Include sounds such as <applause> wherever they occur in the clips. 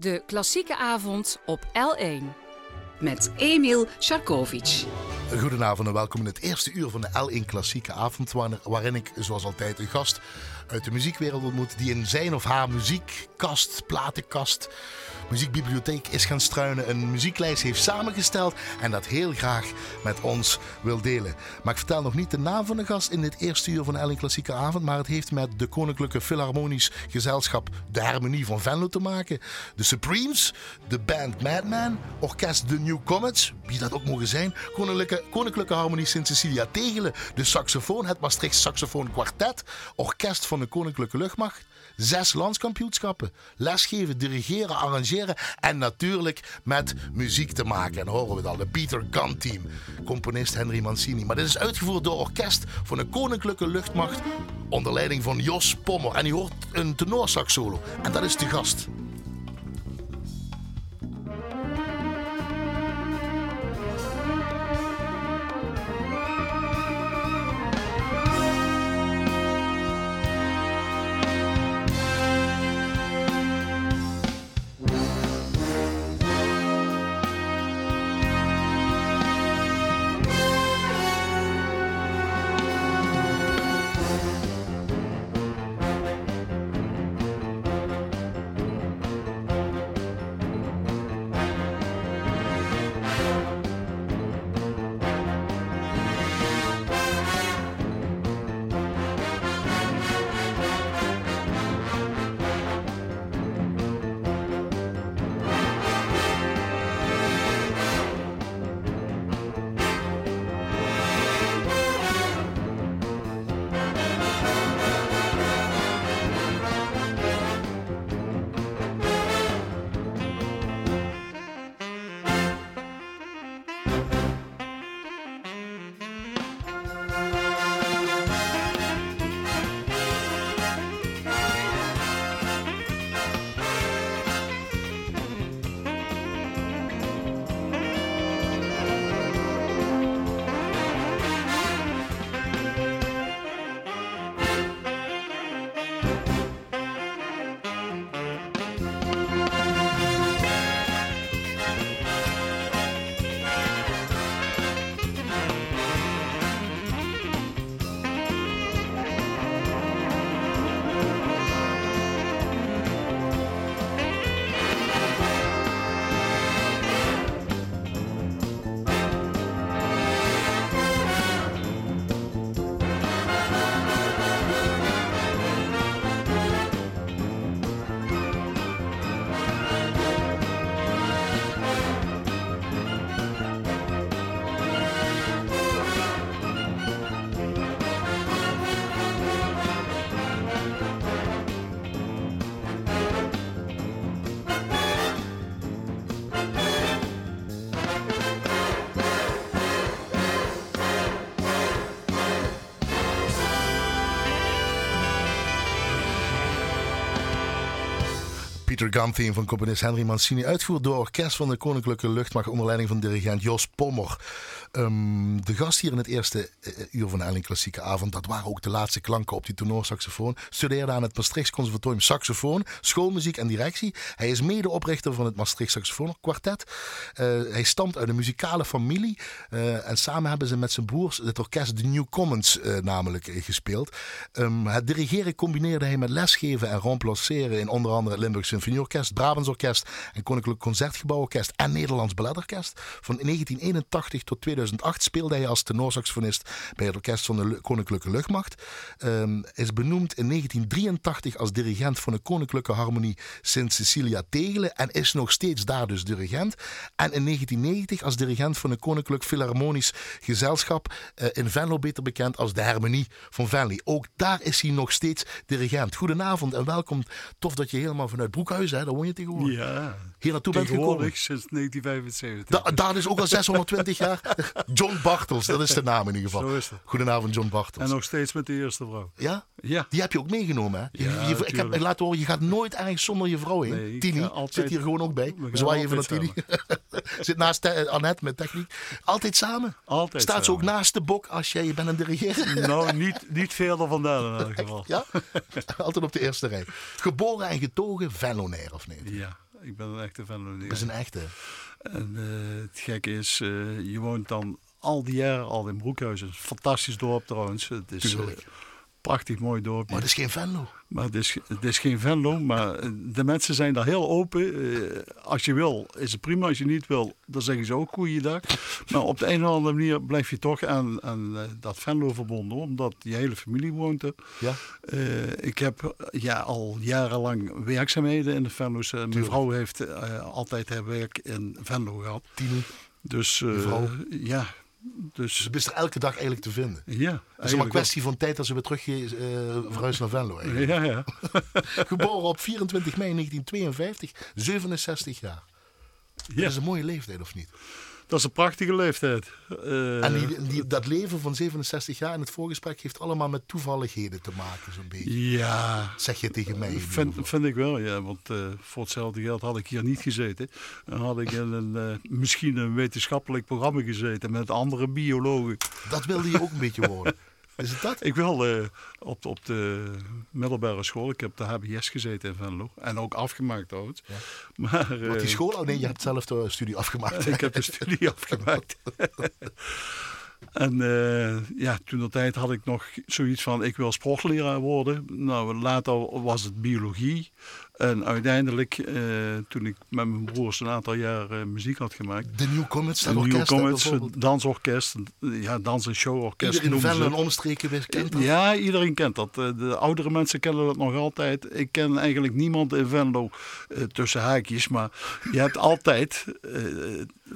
De klassieke avond op L1. met Emil Sharkovic. Goedenavond en welkom in het eerste uur van de L1 Klassieke Avond, waar- waarin ik zoals altijd een gast uit de muziekwereld ontmoet die in zijn of haar muziekkast, platenkast, muziekbibliotheek is gaan struinen, een muzieklijst heeft samengesteld en dat heel graag met ons wil delen. Maar ik vertel nog niet de naam van de gast in dit eerste uur van L1 Klassieke Avond, maar het heeft met de Koninklijke Philharmonisch Gezelschap De Harmonie van Venlo te maken. De Supremes, de band Madman, orkest The New Comets, wie dat ook mogen zijn, Koninklijke, Koninklijke Harmonie Sint-Cecilia Tegelen, de saxofoon, het Maastricht Saxofoon Quartet, orkest van de Koninklijke Luchtmacht, zes landskampioenschappen, lesgeven, dirigeren, arrangeren en natuurlijk met muziek te maken. En dan horen we al, de Peter Gunn Team, componist Henry Mancini. Maar dit is uitgevoerd door orkest van de Koninklijke Luchtmacht onder leiding van Jos Pommer. En u hoort een tenorsax solo en dat is de gast. Peter Gunn van componist Henry Mancini. Uitgevoerd door orkest van de Koninklijke Luchtmacht onder leiding van dirigent Jos Pommer. Ehm, de gast hier in het eerste eh, uur van de Klassieke Avond, dat waren ook de laatste klanken op die tenorsaxofoon. Studeerde aan het Maastrichts Conservatorium Saxofoon, schoolmuziek en directie. Hij is medeoprichter van het Maastricht Saxofoon Quartet. Eh, hij stamt uit een muzikale familie. eh, en samen hebben ze met zijn broers het orkest The New Commons namelijk gespeeld. Ehm, het dirigeren combineerde hij met lesgeven en remplaceren in onder andere het Limburg Symfonieorkest, Brabants Orkest en Koninklijk Concertgebouworkest en Nederlands Balletorkest. Van 1981 tot 2008 speelde hij als tenorsaxofonist bij het orkest van de Koninklijke Luchtmacht. Ehm, is benoemd in 1983 als dirigent van de Koninklijke Harmonie Sint-Cecilia Tegelen en is nog steeds daar dus dirigent. En in 1990 als dirigent van de Koninklijk Philharmonisch Gezelschap eh, in Venlo, beter bekend als de Harmonie van Venlo. Ook daar is hij nog steeds dirigent. Goedenavond en welkom. Tof dat je helemaal vanuit Broekhuis, hè, daar woon je tegenwoordig, Ja, hier naartoe bent gekomen. sinds 1975. Da, daar is ook al 620 jaar. <laughs> John Bartels, dat is de naam in ieder geval. Zo is het. Goedenavond, John Bartels. En nog steeds met de eerste vrouw. Ja? Ja. Die heb je ook meegenomen, hè? Ja, je, ik heb laten horen, je gaat nooit ergens zonder je vrouw heen. Nee, Tini altijd- zit hier gewoon ook bij. Zwaai even naar Tini. <laughs> zit naast eh, Annette met techniek. Altijd samen. Altijd Staat ze ook naast de bok als jij je bent een dirigeer? <laughs> Nou, niet, niet verder vandaan in elk geval. Ja? Altijd op de eerste rij. Geboren en getogen Venlonair, of niet? Ja. Ik ben een echte Venlo. Dat is een echte. En eh, het gekke is, eh, je woont dan al die jaren al in Broekhuizen. Fantastisch dorp trouwens. Het is Tuurlijk. Prachtig mooi dorp. Maar dat is geen Venlo. Maar het is, het is geen Venlo, maar de mensen zijn daar heel open. Eh, als je wil, is het prima. Als je niet wil, dan zeggen ze ook goeiedag. Maar op de een of andere manier blijf je toch aan, aan eh, dat Venlo verbonden, omdat je hele familie woont er. Ja. Eh, ik heb ja, al jarenlang werkzaamheden in de Venlo's. Mijn vrouw heeft altijd haar werk in Venlo gehad. Tini. Dus vrouw? ja, dus Dus er elke dag eigenlijk te vinden. ja. Het is maar een kwestie van tijd dat ze weer terug verhuizen naar Venlo. eigenlijk. Ja, ja. <laughs> Geboren op 24 mei 1952, 67 jaar. ja. Dat is een mooie leeftijd, of niet? Dat is een prachtige leeftijd. Eh, En die, die- dat leven van 67 jaar in het voorgesprek heeft allemaal met toevalligheden te maken, zo'n beetje. ja, Zeg je tegen mij. Vind, vind ik wel, ja. Want eh, voor hetzelfde geld had ik hier niet gezeten. Dan had ik in een, eh, misschien een wetenschappelijk programma gezeten met andere biologen. Dat wilde je ook een beetje worden. <laughs> Is het dat? Ik wil eh, op, op de middelbare school, ik heb de HBS gezeten in Venlo. En ook afgemaakt trouwens. Ja. Maar eh, Wat die school? Oh nee, je hebt zelf de studie afgemaakt. <laughs> ik heb de studie afgemaakt. <laughs> en eh, ja, toen de tijd had ik nog zoiets van, ik wil sportleraar worden. Nou, later was het biologie. En uiteindelijk, eh, toen ik met mijn broers een aantal jaar muziek had gemaakt. De Newcomets, dat Een New Comets, dansorkest, ja, dans- en showorkest. Iedereen in Venlo en omstreken wist- kent dat. Ja, iedereen kent dat. Eh, De oudere mensen kennen dat nog altijd. Ik ken eigenlijk niemand in Venlo eh, tussen haakjes. Maar je hebt altijd, eh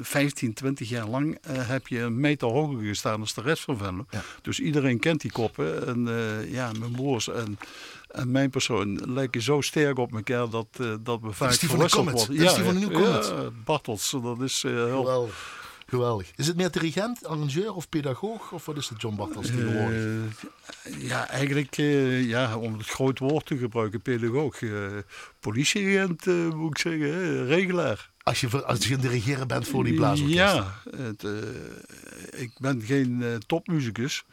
15, 20 jaar lang, heb je een meter hoger gestaan dan de rest van Venlo. Ja. Dus iedereen kent die koppen. En ja, mijn broers en, en mijn persoon lijken zo sterk op elkaar dat, eh, dat we vaak verwisseld worden. Dat is die van de Comets. Ja, Bartels, dat is eh, heel... Geweldig. Geweldig. Is het meer dirigent, arrangeur of pedagoog? Of wat is de John Bartels tegenwoordig? Eh, ja, eigenlijk, ja, om het groot woord te gebruiken, pedagoog. eh politieagent, moet ik zeggen, regelaar. Als je, als je een dirigeren bent voor die blaasorkest. Ja, het, ik ben geen topmuzikus.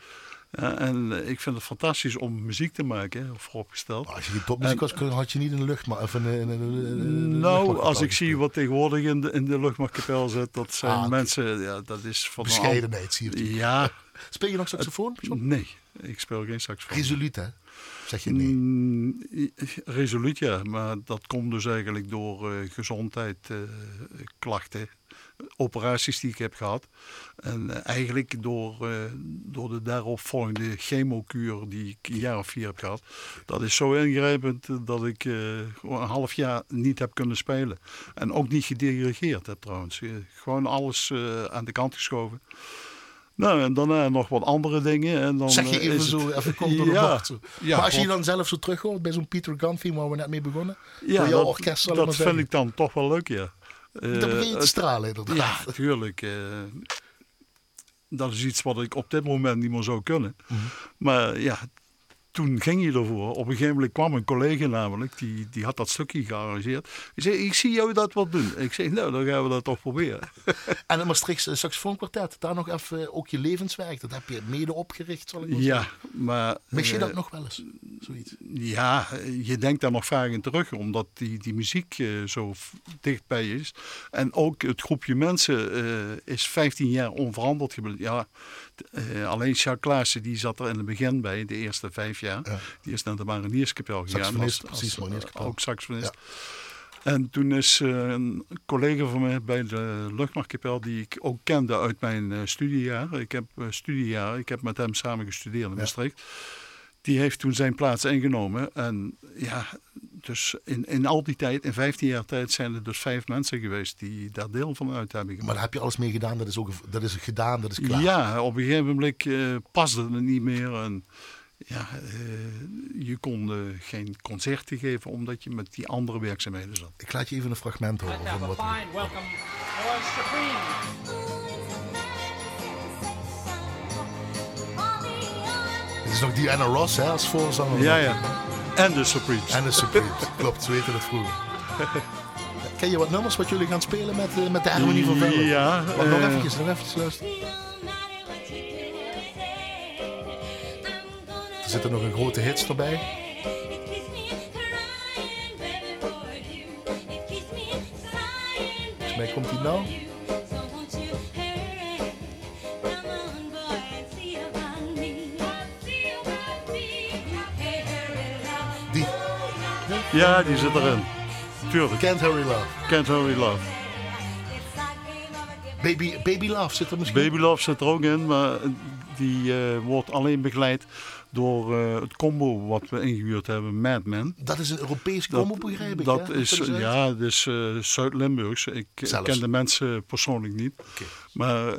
Ja, en eh, ik vind het fantastisch om muziek te maken, vooropgesteld. Maar Als je geen topmuziek was, had je niet in de lucht, maar even in- in- Nou, als ik zie wat tegenwoordig in de, in de luchtmachtkapel zit, dat zijn Ah, mensen, ja, dat is van een Bescheidenheid, zie je. Ja, <laughs> Speel je nog saxofoon? John? nee, ik speel geen saxofoon. Resoluut, hè? Zeg je nee. Mm, resoluut ja, maar dat komt dus eigenlijk door gezondheid, klachten, operaties die ik heb gehad. En eh, eigenlijk door, eh, door de daaropvolgende chemokuur die ik een jaar of vier heb gehad. Dat is zo ingrijpend eh, dat ik gewoon een half jaar niet heb kunnen spelen. En ook niet gedirigeerd heb trouwens. Gewoon alles aan de kant geschoven. Nou, en daarna nog wat andere dingen. En dan, Zeg je even zo, het- even komt door de ja, bocht. zo. ja, maar als je dan zelf zo terug hoort bij zo'n Peter Gunn waar we net mee begonnen. Ja, dat, orkest, maar vind ik dan toch wel leuk, ja. Dan begin je te stralen inderdaad. ja, natuurlijk. eh, dat is iets wat ik op dit moment niet meer zou kunnen. Mhm. Maar ja, toen ging je ervoor. Op een gegeven moment kwam een collega namelijk, die, die had dat stukje gearrangeerd. Die zei, ik zie jou dat wat doen. Ik zei, nou, dan gaan we dat toch proberen. <laughs> En het Maastrichtse saxofoonkwartet, daar nog even ook je levenswerk. Dat heb je mede opgericht, zal ik maar Ja, zeggen. maar... Mis je eh, dat nog wel eens? Zoiets. Ja, je denkt daar nog vaak in terug, omdat die, die muziek eh, zo dichtbij is. En ook het groepje mensen eh, is 15 jaar onveranderd gebleven. Ja, eh, alleen Jacques Klaassen, die zat er in het begin bij, de eerste vijf jaar. Ja. Die is naar de Marinierskapel gegaan. Als- precies, als, eh. Ook saxofonist. En toen is eh, een collega van mij bij de luchtmachtkapel, die ik ook kende uit mijn eh, studiejaar. Ik heb studiejaar, ik heb met hem samen gestudeerd in Ja. Die heeft toen zijn plaats ingenomen. En ja, dus in, in al die tijd, in 15 jaar tijd, zijn er dus vijf mensen geweest die daar deel van uit hebben Maar gemaakt. daar heb je alles mee gedaan, dat is, ook, dat is gedaan, dat is klaar. Ja, op een gegeven moment eh, paste het niet meer. En ja, eh, je kon eh, geen concerten geven omdat je met die andere werkzaamheden zat. Ik laat je even een fragment horen Let's van have a wat... fine welcome Het is nog Diana Ross hè, als voorzanger. Ja, ja. En de Supremes. En de Supremes. <laughs> Klopt, ze weten het vroeger. Ken je wat nummers wat jullie gaan spelen met, eh, met de harmonie van Venlo? Ja, Wacht, nog eh, eventjes, nog eventjes luisteren. Er zitten nog een grote hits erbij. mij komt hij nou. Ja, die zit erin. Tuurlijk. Can't Hurry Love. Can't Hurry Love. Baby, Baby Love zit er misschien. Baby Love zit er ook in, maar die eh, wordt alleen begeleid door eh, het combo wat we ingehuurd hebben, Mad Men. Dat is een Europees combo, begrijp ik. Dat hè? is, het? ja, dat is eh, Zuid-Limburgs. Ik Zelfs. ken de mensen persoonlijk niet. Oké. Maar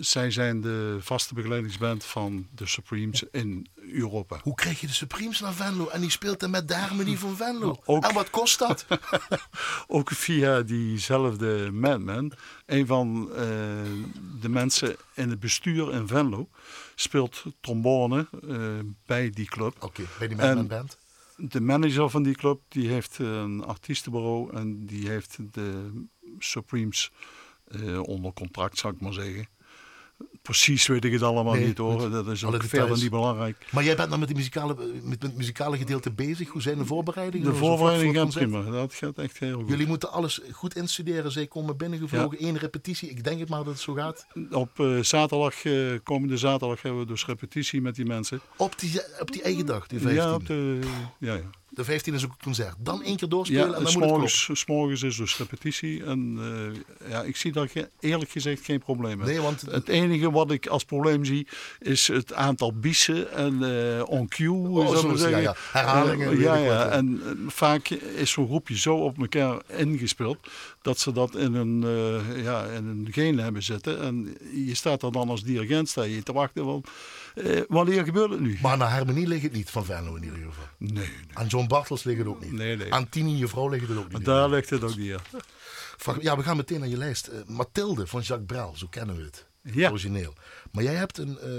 zij zijn de vaste begeleidingsband van de Supremes in Europa. Hoe krijg je de Supremes naar Venlo? En die speelt er met de harmonie van Venlo. Ook- En wat kost dat? <laughs> Ook via diezelfde Madman. Een van eh, de mensen in het bestuur in Venlo speelt trombone eh, bij die club. Oké, bij die Madman Band. De manager van die club die heeft een artiestenbureau en die heeft de Supremes eh, onder contract, zou ik maar zeggen. Precies weet ik het allemaal Nee, niet hoor. Dat is ook verder niet belangrijk. Maar jij bent nou met, die muzikale, met het muzikale gedeelte bezig. Hoe zijn de voorbereidingen? De Zo vlak voor voorbereiding het gaat concert? prima. Dat gaat echt heel goed. Jullie moeten alles goed instuderen. Zij komen binnengevlogen, één repetitie. Ik denk het maar dat het zo gaat. Op eh, zaterdag, eh, komende zaterdag, hebben we dus repetitie met die mensen. Op die, op die eigen dag, die 15. Ja, op de, ja, ja. De 15 is ook het concert. Dan één keer doorspelen Ja, en dan moet het s'morgens, s'morgens is dus repetitie. En eh, ja, ik zie daar ge- eerlijk gezegd geen probleem in. Nee, want Het enige wat ik als probleem zie, is het aantal biesen en eh on cue. Oh, zo ja, zeggen. ja. Herhalingen, Eh, ja, wat, ja. En vaak is zo'n groepje zo op elkaar ingespeeld, dat ze dat in een, ja, in een gene hebben zitten. En je staat er dan als dirigent sta je te wachten van, eh, wanneer gebeurt het nu? Maar naar harmonie ligt het niet van Venlo in ieder geval. Nee, nee. Aan John Bartels ligt het ook niet. Nee, nee. Aan Tini, je vrouw, ligt het ook niet. Daar ligt het ook niet. Frag- Ja, we gaan meteen naar je lijst. Eh, Mathilde van Jacques Brel, zo kennen we het. Ja. Origineel. Maar jij hebt een eh,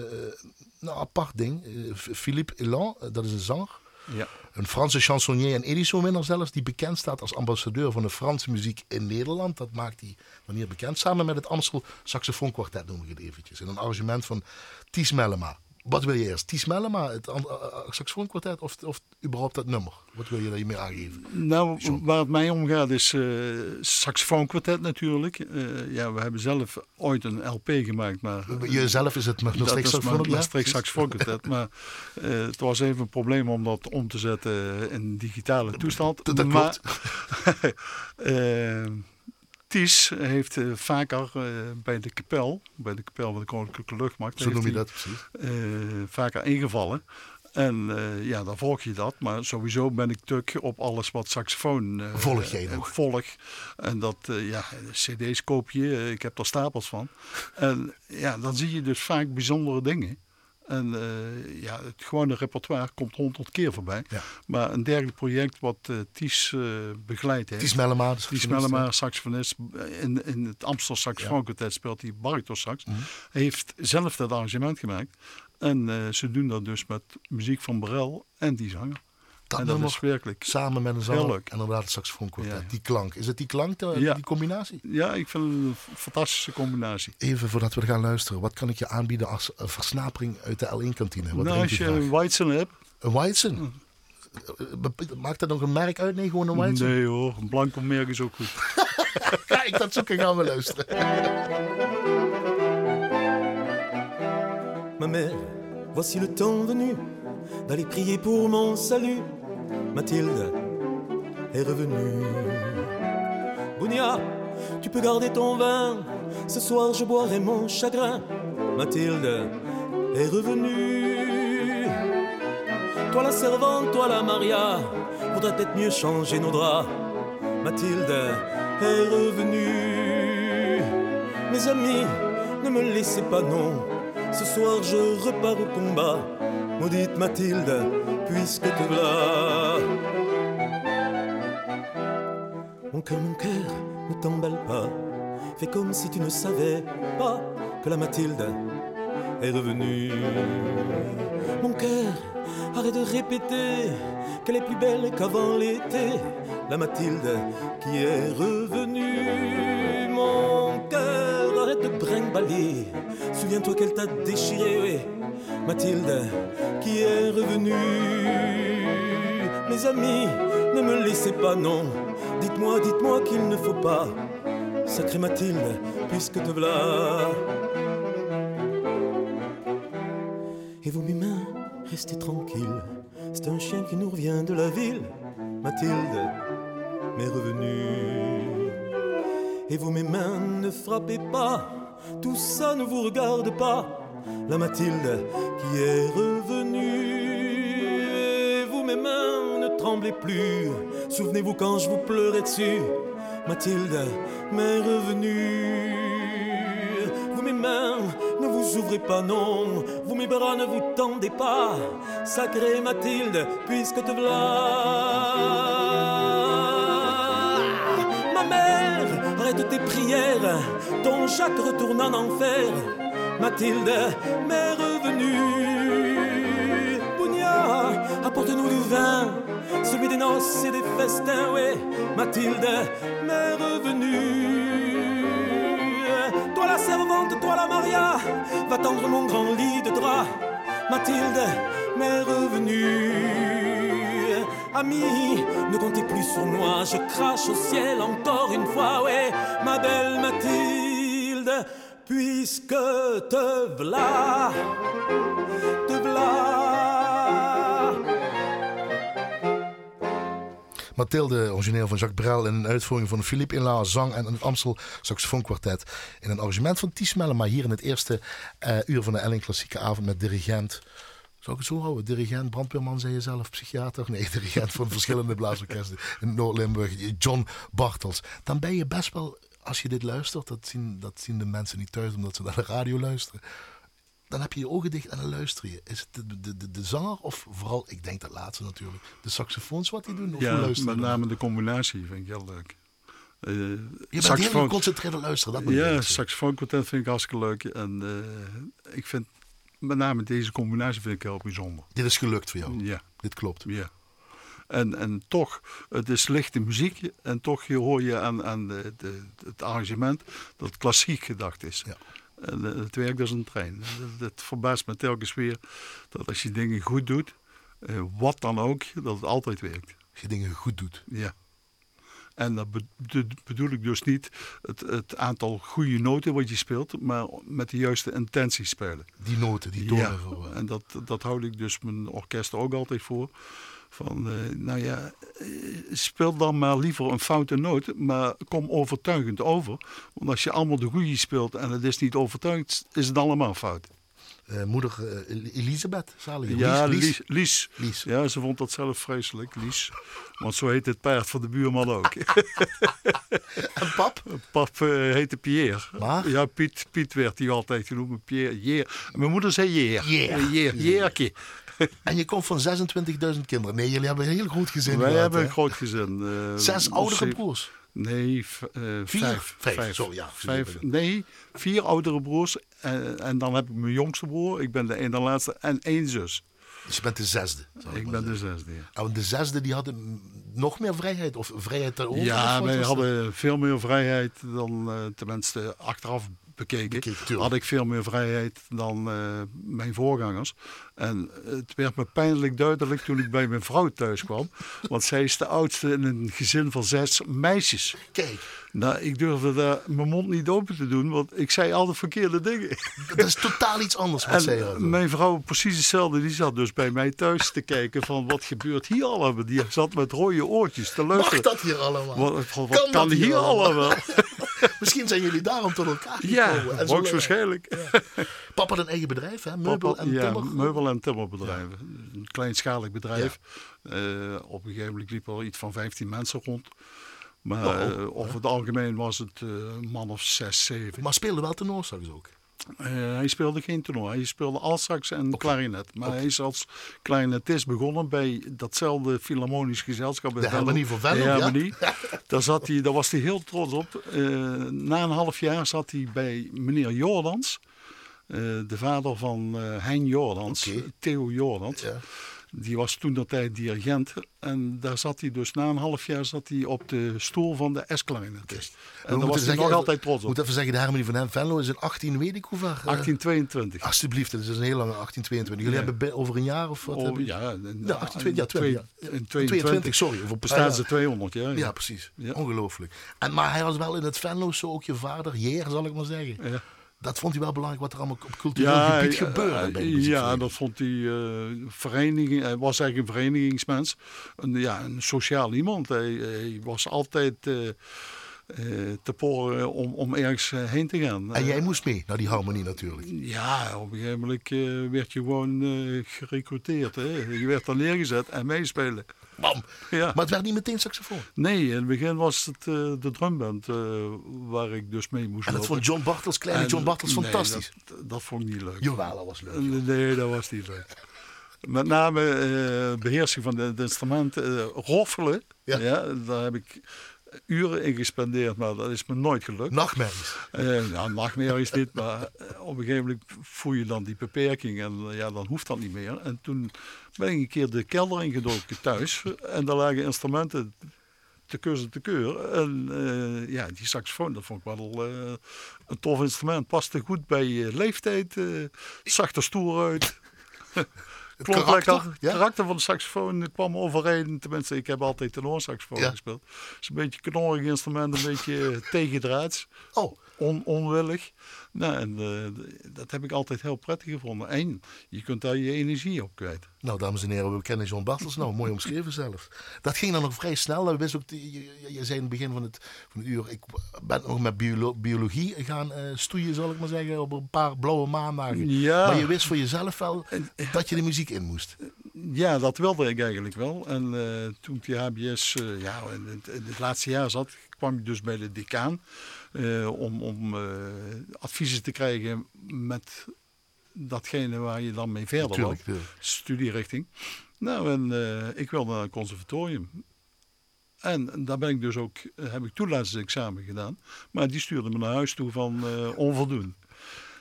nou, apart ding. Philippe Elan, dat is een zanger. Ja. Een Franse chansonnier en edisonwinnaar zelfs, die bekend staat als ambassadeur van de Franse muziek in Nederland. Dat maakt hij wanneer bekend. Samen met het Amstel Saxofoonkwartet noem ik het eventjes. In een arrangement van Ties Mellema. Wat wil je eerst? Ties Mellema, het eh, eh, saxofoonkwartet of, of überhaupt dat nummer? Wat wil je daar mee aangeven? Nou, waar het mij om gaat is eh saxofoonkwartet natuurlijk. Ja, we hebben zelf ooit een LP gemaakt, maar... Jezelf is het nog dat steeds is maar saxofoon, ja? een streek saxofoonkwartet. maar het was even een probleem om dat om te zetten in digitale toestand. Dat- dat maar, <laughs> Ties heeft eh, vaker eh, bij de kapel, bij de kapel van de Koninklijke Luchtmacht, Zo noem je dat precies. eh, vaker ingevallen. En ja, dan volg je dat. Maar sowieso ben ik tuk op alles wat saxofoon eh, Volg jij nog? volg. En dat, ja, cd's koop je. ik heb er stapels van. En ja, dan zie je dus vaak bijzondere dingen. En eh, ja, het gewone repertoire komt honderd keer voorbij. Ja. Maar een dergelijk project wat eh Ties eh begeleidt heeft. Ties Mellema. Ties Mellema, saxofonist. In, in het Amstel Saxofoonkwartet speelt hij baritonsax. Hij heeft zelf dat arrangement gemaakt. En ze doen dat dus met muziek van Brel en die zanger. Dat en dat nummer is werkelijk... Samen met een zanger. Heel leuk. En inderdaad het saxofoonkwartet. Ja. Die klank. Is het die klank, Ja. die combinatie? Ja, ik vind het een fantastische combinatie. Even voordat we gaan luisteren. Wat kan ik je aanbieden als eh, versnapering uit de L1-kantine? Wat nou, drink als je een Weizen hebt... Een Weizen? Eh, Maakt dat nog een merk uit? Nee, gewoon een Weizen? Nee hoor, een blanco merk is ook goed. <laughs> Ga ik dat zoeken, gaan we luisteren. Ma mère, voici le temps venu d'aller prier pour mon salut. Mathilde est revenue. Bounia, tu peux garder ton vin. Ce soir, je boirai mon chagrin. Mathilde est revenue. Toi la servante, toi la Maria, faudrait peut-être mieux changer nos draps. Mathilde est revenue. Mes amis, ne me laissez pas non. Ce soir je repars au combat. Maudite Mathilde, puisque te voilà. Mon cœur, mon cœur, ne t'emballe pas. Fais comme si tu ne savais pas que la Mathilde est revenue. Mon cœur, arrête de répéter qu'elle est plus belle qu'avant l'été. La Mathilde qui est revenue. Brinque-baller. Souviens-toi qu'elle t'a déchiré, oui. Mathilde qui est revenue. Mes amis, ne me laissez pas, non. Dites-moi, dites-moi qu'il ne faut pas sacrée Mathilde, puisque te voilà. Et vous, mes mains, restez tranquilles. C'est un chien qui nous revient de la ville. Mathilde m'est revenue. Et vous, mes mains, ne frappez pas. Tout ça ne vous regarde pas. La Mathilde qui est revenue. Vous, mes mains, ne tremblez plus. Souvenez-vous quand je vous pleurais dessus. Mathilde m'est revenue. Vous, mes mains, ne vous ouvrez pas, non. Vous, mes bras, ne vous tendez pas. Sacrée Mathilde, puisque te voilà. Tes prières. Ton Jacques retourne en enfer. Mathilde m'est revenue. Bougnat, apporte-nous du vin. Celui des noces et des festins, ouais. Mathilde m'est revenue. Toi la servante, toi la Maria, va tendre mon grand lit de drap. Mathilde m'est revenue. Ami, ne comptez plus sur moi, je crache au ciel encore une fois, ouais, ma belle Mathilde, puisque te v'là, te v'là. Mathilde, origineel van Jacques Brel in een uitvoering van Philippe Inla, zang en het Amstel Saxofoonkwartet in een arrangement van Ties Melle, maar hier in het eerste eh, uur van de Elling Klassieke Avond met dirigent. Zou ik het zo houden? Dirigent, brandweerman, zei je zelf, psychiater? Nee, <laughs> dirigent van verschillende blaasorkesten in Noord-Limburg, John Bartels. Dan ben je best wel, als je dit luistert, dat zien, dat zien de mensen niet thuis omdat ze naar de radio luisteren. Dan heb je je ogen dicht en dan luister je. Is het de, de, de, de zanger of vooral, ik denk dat laatste natuurlijk, de saxofoons wat die doen? Of Ja, met name de combinatie vind ik heel leuk. Eh, Je bent saxofoon- heel geconcentreerd luisteren. Dat Ja, saxofoonkwartet vind ik hartstikke leuk. En eh, ik vind met name deze combinatie vind ik heel bijzonder. Dit is gelukt voor jou. Ja, Dit klopt. ja. En, en toch, het is lichte muziek. En toch hoor je aan, aan de, de, het arrangement dat het klassiek gedacht is. Ja. En eh, het werkt als een trein. Het, het verbaast me telkens weer dat als je dingen goed doet, eh, wat dan ook, dat het altijd werkt. Als je dingen goed doet. Ja. En dat bedoel ik dus niet het, het aantal goede noten wat je speelt, maar met de juiste intentie spelen. Die noten, die Ja, tonen. voor, eh, en dat, dat houd ik dus mijn orkest ook altijd voor. Van, eh, nou ja, eh, speel dan maar liever een foute noot, maar kom overtuigend over. Want als je allemaal de goede speelt en het is niet overtuigend, is het allemaal fout. Eh, moeder eh, Elisabeth, zalig. Ja, Lies, Lies. Lies. Lies. Ja, ze vond dat zelf vreselijk, Lies. Want zo heet het paard van de buurman ook. <laughs> En pap? Pap eh, heette Pierre. Maar? Ja, Piet, Piet werd hij altijd genoemd. Pierre, Jeer. Mijn moeder zei Jeer. Jeer. <laughs> En je komt van 26.000 kinderen. Nee, jullie hebben een heel groot gezin Wij gehad, hebben hè? een groot gezin. Zes oudere broers. Nee, eh, vijf. Vijf, sorry, ja. Vijf, nee, vier oudere broers. En, en dan heb ik mijn jongste broer. Ik ben de ene laatste. En één zus. Dus je bent de zesde. Ik maar ben de zesde. ja. Nou, de zesde die hadden nog meer vrijheid. Of vrijheid daarover. Ja, wij hadden veel meer vrijheid dan, eh, tenminste achteraf bekeken, had ik veel meer vrijheid dan eh, mijn voorgangers. En het werd me pijnlijk duidelijk toen ik bij mijn vrouw thuis kwam. <laughs> Want zij is de oudste in een gezin van zes meisjes. Kijk, Nou, ik durfde daar mijn mond niet open te doen, want ik zei altijd verkeerde dingen. dat is totaal iets anders wat zij mijn vrouw precies hetzelfde, die zat dus bij mij thuis te kijken van wat gebeurt hier allemaal. Die zat met rode oortjes te Mag luisteren. dat hier allemaal? Wat, Kan kan, dat hier hier allemaal? allemaal? <laughs> Misschien zijn jullie daarom tot elkaar gekomen. Ja, En hoogstwaarschijnlijk. Papa had een eigen bedrijf, hè? Meubel Papa- en ja, timmer. meubel- en timmerbedrijven. Een kleinschalig bedrijf. Eh, op een gegeven moment liep er iets van 15 mensen rond. Maar Oh, eh, over het algemeen was het een man of 6, 7. Maar speelde wel tenorsax ook. Eh, hij speelde geen tenor. Hij speelde altsax en klarinet. Maar hij is als klarinetist begonnen bij datzelfde Philharmonisch Gezelschap. in De. Harmonie van Venlo, ja. Harmonie. Daar, zat hij, daar was hij heel trots op. Eh, na een half jaar zat hij bij meneer Jordans. eh, de vader van Hein Jordans. Theo Jordans. Ja. Die was toen dat tijd dirigent. En daar zat hij dus na een half jaar zat hij op de stoel van de S-klarinet. En daar was hij nog altijd trots op. moet even zeggen, de harmonie van Venlo is in 18 weet ik hoeveel. 1822. Alsjeblieft, dat is een heel lange 1822. Jullie hebben over een jaar of wat? Oh, hebben? ja, in, ja, 18, ja, 22, in 22, sorry. Voor bestaan ze 200 jaar. Ja, precies. Ongelooflijk. En, maar hij was wel in het Venlo zo ook je vader, heer zal ik maar zeggen. Ja dat vond hij wel belangrijk wat er allemaal op cultureel gebied gebeurde. Ja, dat vond hij. Uh, vereniging, hij was eigenlijk een verenigingsmens. Een, ja, een sociaal iemand. Hij, hij was altijd. Uh, uh, te poren om, om ergens heen te gaan. En jij moest mee naar die harmonie natuurlijk. Ja, op een gegeven moment werd je gewoon gerecruiteerd. Hè. Je werd dan neergezet en meespelen. Bam. Ja. Maar het werd niet meteen saxofoon. Nee, in het begin was het uh, de drumband uh, waar ik dus mee moest En dat vond John Bartels, kleine en, John Bartels, fantastisch. Dat, dat, vond ik niet leuk. Jawel, dat was leuk. Nee, dat was niet leuk. Met name uh, beheersing van het instrument, roffelen. Ja. ja. daar heb ik uren in gespendeerd, maar dat is me nooit gelukt. Nachtmerries? Uh, nou, nachtmerries niet, maar eh, op een gegeven moment voel je dan die beperking en ja, dan hoeft dat niet meer. En toen ben ik een keer de kelder ingedoken thuis en daar lagen instrumenten te kus te keur. En uh, ja, die saxofoon, dat vond ik wel een tof instrument. Paste goed bij je leeftijd, zag er stoer uit. <laughs> het karakter, lekker. Ja? karakter van de saxofoon kwam overeen. Tenminste, ik heb altijd tenorsaxofoon ja. gespeeld. Het is een beetje knorrig instrument, een beetje tegendraads. Oh. On, onwillig. Nou, en uh, dat heb ik altijd heel prettig gevonden. En je kunt daar je energie op kwijt. Nou, dames en heren, we kennen John Bartels nou. Mooi omschreven zelf. Dat ging dan nog vrij snel. We ook, je, je, zei in het begin van het, van het uur, ik ben nog met biologie gaan uh, stoeien, zal ik maar zeggen, op een paar blauwe maandagen. Ja. Maar je wist voor jezelf wel dat je de muziek in moest. Ja, dat wilde ik eigenlijk wel. En uh, toen ik die HBS ja, in het, in het laatste jaar zat, kwam ik dus bij de decaan. Uh, om, om uh, adviezen te krijgen met datgene waar je dan mee verder wil. Studierichting. Nou, en uh, ik wilde naar een conservatorium. En daar ben ik dus ook, heb ik toelatingsexamen gedaan. Maar die stuurde me naar huis toe van onvoldoende.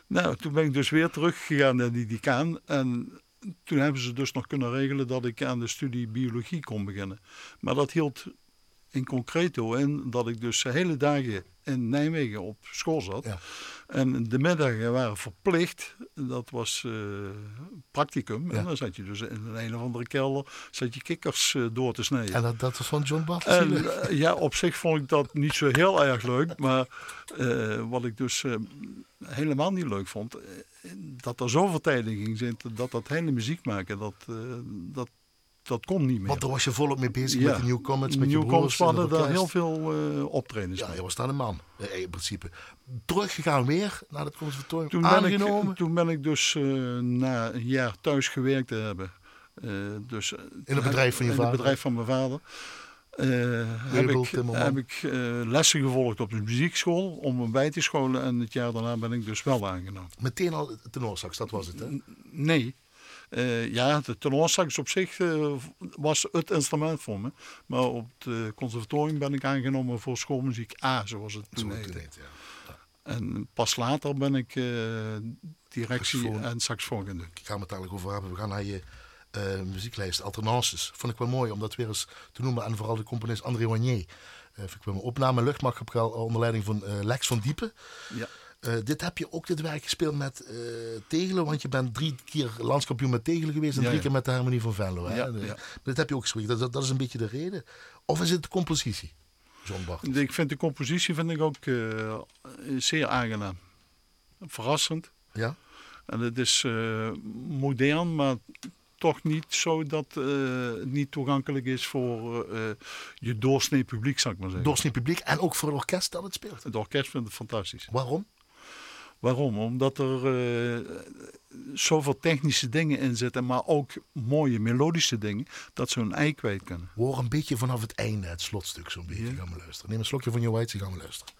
Nou, toen ben ik dus weer teruggegaan naar die decaan. En toen hebben ze dus nog kunnen regelen dat ik aan de studie biologie kon beginnen. Maar dat hield in concreto in dat ik dus hele dagen in Nijmegen op school zat. Ja. En de middagen waren verplicht. Dat was uh, practicum. En dan zat je dus in een, een of andere kelder zat je kikkers uh, door te snijden. En dat, dat was van John Bart? En, uh, ja, op zich vond ik dat niet zo heel erg leuk. Maar wat ik dus helemaal niet leuk vond... dat er zoveel tijd in ging zitten dat dat hele muziek maken... dat, dat dat kon niet meer. Want daar was je volop mee bezig met de Newcomers, met Newcomers je hadden daar heel veel uh, optredens Ja, je was daar een man, eh, in principe. Teruggegaan weer naar het conservatorium, toen aangenomen? Ben ik, toen ben ik dus uh, na een jaar thuis gewerkt te hebben. Uh, dus, in het bedrijf van je in vader? In het bedrijf van mijn vader. Heb ik, heb ik lessen gevolgd op de muziekschool om me bij te scholen. En het jaar daarna ben ik dus wel aangenomen. Meteen al tenorsax, dat was het hè? Nee. Uh, ja, de tenorsax op zich uh, was het instrument voor me. Maar op het conservatorium ben ik aangenomen voor schoolmuziek A, zoals het toen heette. Ja. Ja. En pas later ben ik uh, directie saxofoon. en saxofoon gaan doen. Ik ga het dadelijk over hebben. We gaan naar je muzieklijst, alternances. Vond ik wel mooi om dat weer eens te noemen. En vooral de componist André Wagnier. vind ik wel een opname heb onder leiding van Lex van Diepen. Ja. Uh, dit heb je ook dit werk gespeeld met uh, Tegelen, want je bent drie keer landskampioen met Tegelen geweest en ja, drie keer met de Harmonie van Venlo. Hè? Ja, ja. Dit heb je ook gesproken, dat, dat, is een beetje de reden. Of is het de compositie, John Bart? Ik vind de compositie vind ik ook uh, zeer aangenaam. Verrassend. Ja. En het is modern, maar toch niet zo dat het niet toegankelijk is voor je doorsnee publiek, zou ik maar zeggen. Doorsnee publiek en ook voor het orkest dat het speelt? Het orkest vindt het fantastisch. Waarom? Waarom? Omdat er uh, zoveel technische dingen in zitten, maar ook mooie melodische dingen, dat ze hun ei kwijt kunnen. Hoor een beetje vanaf het einde, het slotstuk zo'n beetje. Ja. Gaan we luisteren. Neem een slokje van je white, gaan we luisteren.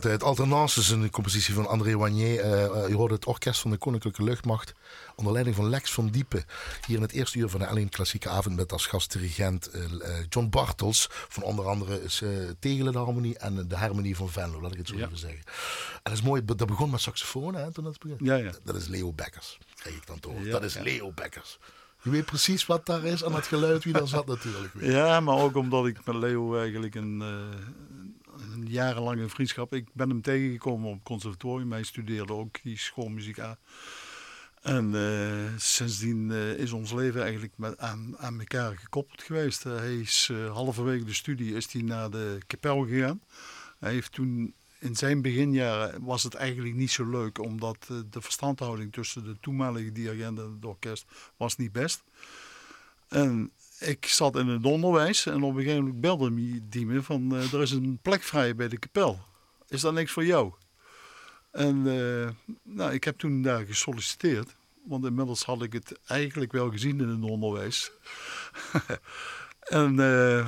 Gedeelte uit Alternances, een compositie van André Wagnier. Uh, je hoorde het orkest van de Koninklijke Luchtmacht onder leiding van Lex van Diepen. Hier in het eerste uur van de Alleen Klassieke Avond met als gastdirigent uh, John Bartels. Van onder andere is, Tegelen de Harmonie en de Harmonie van Venlo, laat ik het zo even zeggen. En dat is mooi, dat begon met saxofoon hè, toen dat begon. Ja, ja. Dat is Leo Bekkers, krijg ik dan toch. dat is Leo Bekkers. Je weet precies wat daar is aan het geluid, wie daar zat natuurlijk. Weer. Ja, maar ook omdat ik met Leo eigenlijk een, een jarenlange vriendschap. Ik ben hem tegengekomen op het conservatorium. Hij studeerde ook die schoolmuziek aan. En uh, sindsdien uh, is ons leven eigenlijk met, aan, aan elkaar gekoppeld geweest. Uh, hij is halverwege de studie is hij naar de kapel gegaan. Hij heeft toen in zijn beginjaren was het eigenlijk niet zo leuk, omdat de verstandhouding tussen de toenmalige dirigent en het orkest was niet best. En ik zat in het onderwijs en op een gegeven moment belde die me van uh, er is een plek vrij bij de kapel. Is dat niks voor jou? En uh, nou, ik heb toen daar gesolliciteerd, want inmiddels had ik het eigenlijk wel gezien in het onderwijs. <laughs> en uh,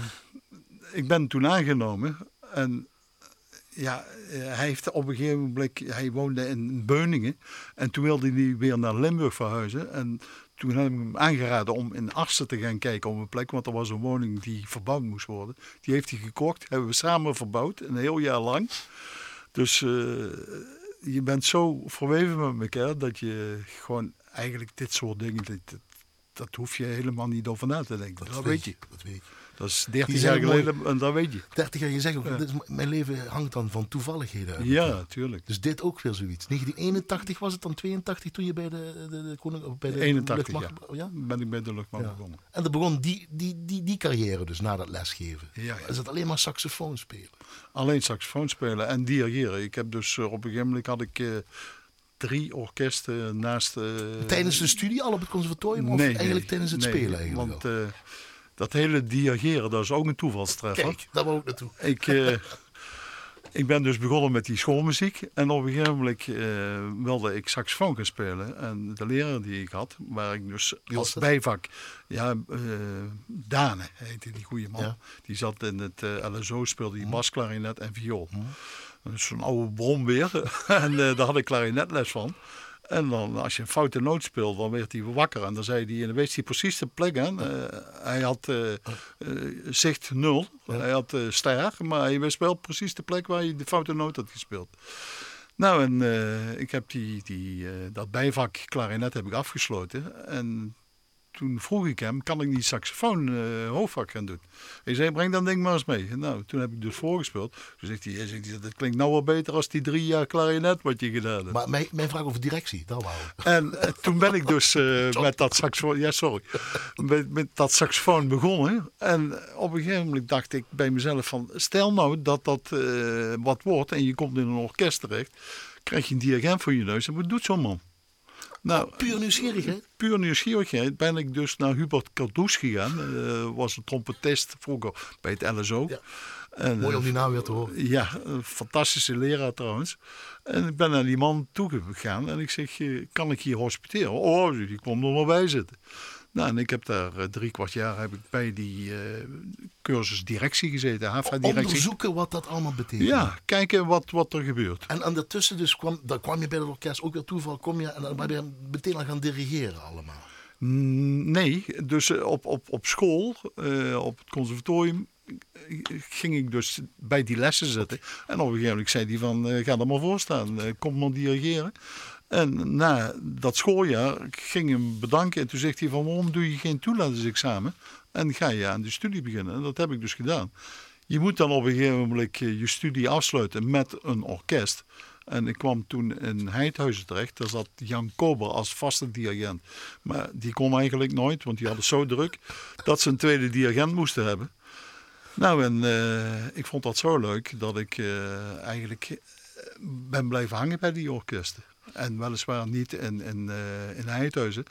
ik ben toen aangenomen en ja, hij heeft op een gegeven moment, hij woonde in Beuningen en toen wilde hij weer naar Limburg verhuizen. En toen heb ik hem aangeraden om in Arsen te gaan kijken op een plek. Want er was een woning die verbouwd moest worden. Die heeft hij gekocht. Hebben we samen verbouwd. Een heel jaar lang. Dus uh, je bent zo verweven met elkaar dat je gewoon eigenlijk dit soort dingen. Dat, dat hoef je helemaal niet over na te denken. Dat, dat weet je. Dat weet je. Dat is 13 jaar geleden en dat weet je. 30 jaar, je zegt ook, ja. mijn leven hangt dan van toevalligheden uit. Ja, tuurlijk. Dus dit ook weer zoiets. 1981 was het dan 82 toen je bij de, de, de, koning, bij de 81, luchtmacht, ja. ja. Ben ik bij de luchtmacht begonnen. En dan begon die, die, die, die carrière dus na dat lesgeven. Ja. Is het alleen maar saxofoon spelen? Alleen saxofoon spelen en dirigeren. Ik heb dus uh, op een gegeven moment had ik... Uh, drie orkesten naast. Uh, tijdens de studie al op het conservatorium? Of nee, eigenlijk nee, tijdens het nee, spelen? Eigenlijk want uh, dat hele dirigeren, dat is ook een toevalstreffer. Kijk, daar wou ik naartoe. Ik, uh, ik ben dus begonnen met die schoolmuziek. En op een gegeven moment wilde ik saxofoon gaan spelen. En de leraar die ik had, waar ik dus als bijvak... Ja, Dane heette die goede man. Ja. Die zat in het LSO, speelde die basklarinet en viool. Hm. Zo'n oude bron weer. <laughs> en uh, daar had ik klarinetles van. En dan, als je een foute noot speelt, dan werd hij wakker. En dan zei hij, en dan weet hij precies de plek aan. Uh, hij had uh, uh, zicht nul. Hij had ster, maar hij speelde precies de plek waar hij de foute noot had gespeeld. Nou, en ik heb die, die, dat bijvak klarinet heb ik afgesloten. En toen vroeg ik hem, kan ik niet saxofoon uh, hoofdvak gaan doen? Hij zei, breng dan ding maar eens mee. Nou, toen heb ik dus voorgespeeld. Toen zegt hij, zegt hij dat klinkt nou wel beter als die drie jaar klarinet wat je gedaan hebt. Maar mijn, mijn vraag over directie, dat wou. En uh, toen ben ik dus <laughs> uh, met dat saxofoon, ja sorry, met, met, dat saxofoon begonnen. En op een gegeven moment dacht ik bij mezelf van, stel nou dat dat wat wordt en je komt in een orkest terecht. Krijg je een dirigent voor je neus en wat doet zo'n man? Nou, puur nieuwsgierigheid? Puur nieuwsgierigheid ben ik dus naar Hubert Cardoes gegaan. Uh, was een trompetist vroeger bij het LSO. Ja. En, Mooi om die naam weer te horen. Ja, een fantastische leraar trouwens. En ik ben naar die man toegegaan en ik zeg, kan ik hier hospiteren? Oh, die kwam er maar bij zitten. Nou, en ik heb daar uh, drie kwart jaar heb ik bij die uh, cursus directie gezeten, HAVA-directie. Onderzoeken wat dat allemaal betekent. Ja, kijken wat, wat er gebeurt. En ondertussen dus kwam, dan kwam je bij het orkest, ook weer toeval, kom je en dan ben je meteen aan gaan dirigeren allemaal. Nee, dus op, op, op school, uh, op het conservatorium, ging ik dus bij die lessen zitten. En op een gegeven moment zei hij van, ga er maar voor staan, kom maar dirigeren. En na dat schooljaar ging ik hem bedanken. En toen zegt hij van waarom doe je geen toelatingsexamen? En ga je aan de studie beginnen. En dat heb ik dus gedaan. Je moet dan op een gegeven moment je studie afsluiten met een orkest. En ik kwam toen in Heidhuizen terecht. Daar zat Jan Kober als vaste dirigent. Maar die kon eigenlijk nooit, want die hadden zo druk dat ze een tweede dirigent moesten hebben. Nou, en uh, ik vond dat zo leuk dat ik uh, eigenlijk ben blijven hangen bij die orkesten. En weliswaar niet in, in, uh, in Heidhuizen.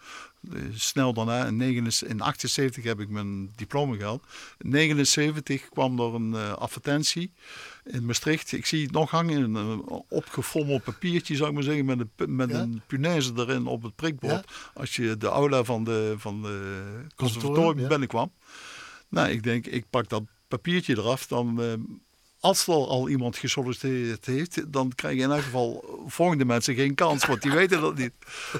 Snel daarna, in 1978 heb ik mijn diploma gehaald. In 1979 kwam er een uh, advertentie in Maastricht. Ik zie het nog hangen, een opgefommeld papiertje zou ik maar zeggen, met een, met ja? een punaise erin op het prikbord. Ja? Als je de aula van de, van de conservatorium binnenkwam. Nou, ik denk, ik pak dat papiertje eraf, dan als er al iemand gesolliciteerd heeft, dan krijgen in elk geval volgende mensen geen kans, want die weten dat niet.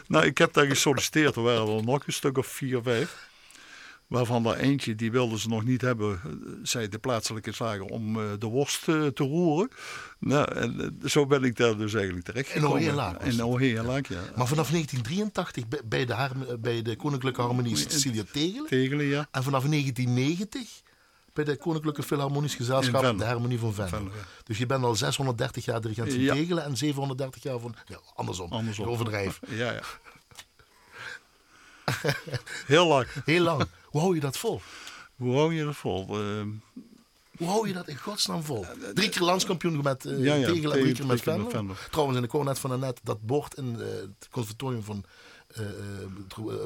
Nou, ik heb daar gesolliciteerd, er waren er nog een stuk of vier, vijf. Waarvan er eentje, die wilden ze nog niet hebben, eh, zei de plaatselijke slager, om eh, de worst eh, te roeren. Nou, en zo ben ik daar dus eigenlijk terecht In was In dat? Oheerlaak, ja. Maar vanaf 1983 bij- de, bij de Koninklijke Harmonie Cecilia Tegelen. Tegelen, ja. En vanaf 1990 bij de Koninklijke Philharmonisch Gezelschap, de Harmonie van Venlo. Venlo, ja. Dus je bent al 630 jaar dirigent van Ja. Tegelen en 730 jaar van... Ja, andersom. Andersom. Ik overdrijf. <laughs> Ja, ja. Heel lang. Heel lang. Hoe hou je dat vol? Hoe hou je dat vol? Ehm, Hoe hou je dat in godsnaam vol? Drie keer landskampioen met eh Ja, ja, Tegelen en drie keer met Venlo. Trouwens, in de cornet van net dat bord in eh, het conservatorium van... eh, eh,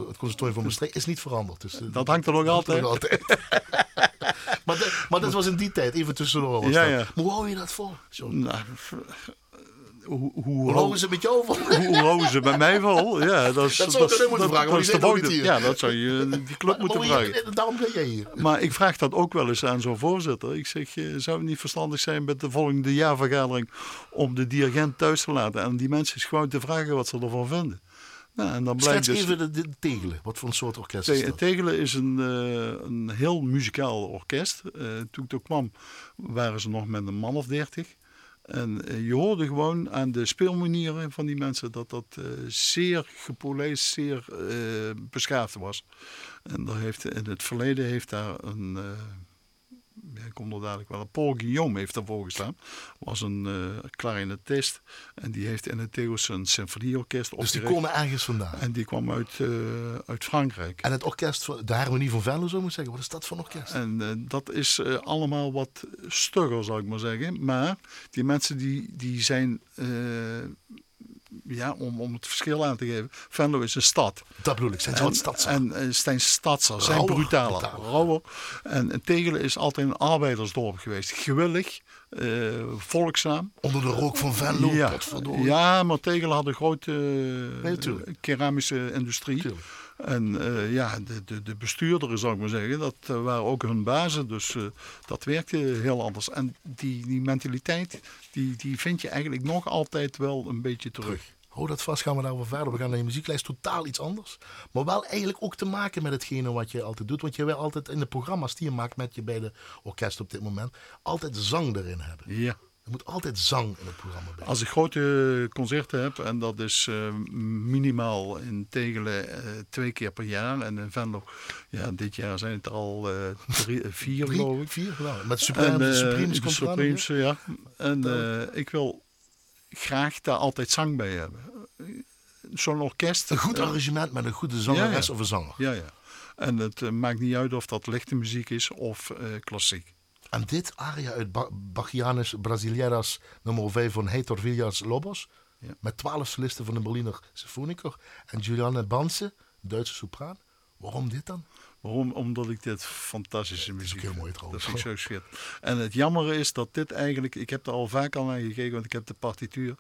het conservatorium van Maastricht is niet veranderd. Dus, eh, dat hangt er nog altijd. Nog altijd. <laughs> <laughs> maar, dat- maar dat was in die tijd, even tussendoor. Was Ja, dat. ja. Hoe hou je dat vol? Nou, hoe, hoe, Hoe hou- houden ze met jou vol? hoe, hoe houden ze bij mij vol? Ja, <laughs> dat, is, Dat zou ik hem moeten vragen, want die hier. Ja, dat zou je eh, die club moeten Maar vragen. Daarom ben jij hier. Maar ik vraag dat ook wel eens aan zo'n voorzitter. Ik zeg, eh, zou het niet verstandig zijn met de volgende jaarvergadering om de dirigent thuis te laten en die mensen eens gewoon te vragen wat ze ervan vinden. Nou, en dan blijkt dus... even de, de tegelen. Wat voor een soort orkest is dat? Tegelen is een, eh, een heel muzikaal orkest. Toen ik er kwam waren ze nog met een man of dertig. En eh, je hoorde gewoon aan de speelmanieren van die mensen dat dat eh, zeer gepolijst, zeer beschaafd was. En daar heeft, in het verleden heeft daar een, eh ja, ik kom er dadelijk wel, Paul Guillaume heeft daarvoor gestaan. Was een eh clarinetist en die heeft in het Theos een symfonieorkest Dus die opgericht. komen ergens vandaan. En die kwam uit, eh, uit Frankrijk. En het orkest, van, de Harmonie van Venlo zou ik zeggen. Wat is dat voor een orkest? En eh, dat is allemaal wat stugger, zou ik maar zeggen. Maar die mensen die, die zijn, ja, om, om het verschil aan te geven. Venlo is een stad. Dat bedoel ik. Zijn ze wat stad En uh, zijn stadser, zijn brutaler, rauwer. En, en Tegelen is altijd een arbeidersdorp geweest. Gewillig, eh, volkzaam. Onder de rook van Venlo. Ja, ja, maar Tegelen had een grote Nee, eh, keramische industrie. Tuurlijk. En eh, ja, de, de, de bestuurderen, zou ik maar zeggen, dat eh, waren ook hun bazen. Dus eh, dat werkte heel anders. En die, die mentaliteit, die, die vind je eigenlijk nog altijd wel een beetje terug. Hou dat vast, gaan we daarover verder. We gaan naar je muzieklijst totaal iets anders. Maar wel eigenlijk ook te maken met hetgene wat je altijd doet. Want je wil altijd in de programma's die je maakt met je bij de orkest op dit moment, altijd zang erin hebben. Ja. Er moet altijd zang in het programma bij. Als ik grote concerten heb, en dat is eh, minimaal in Tegelen eh, twee keer per jaar. En in Venlo, ja, dit jaar zijn het er al eh, drie, vier Drie, geloof ik. vier. Met Supreme, de Supremes komt Supremes, ja. ja. En ik wil graag daar altijd zang bij hebben. Zo'n orkest. Een goed arrangement met een goede zangeres Ja, ja. of een zanger. Ja, ja. En het maakt niet uit of dat lichte muziek is of klassiek. En dit aria uit ba Bachianes Brasileiras nummer 5 van Heitor Villas Lobos. Ja. Met twaalf solisten van de Berliner Symfoniker. En Juliane Banse, Duitse sopraan. Waarom dit dan? Waarom? Omdat ik dit fantastische muziek heel mooi trouwens. Dat vind ik zo schitterend. En het jammer is dat dit eigenlijk, ik heb er al vaak al naar gekeken, want ik heb de partituur,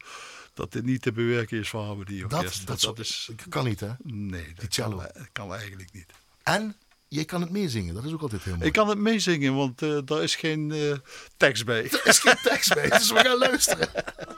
dat dit niet te bewerken is voor Howard Dat, dat, dat is, kan niet, hè? nee, dat cello. kan, kan eigenlijk niet. En je kan het meezingen. Dat is ook altijd heel mooi. Ik kan het meezingen, want eh daar is geen eh, tekst bij. Er is geen tekst bij, dus we gaan luisteren. <laughs>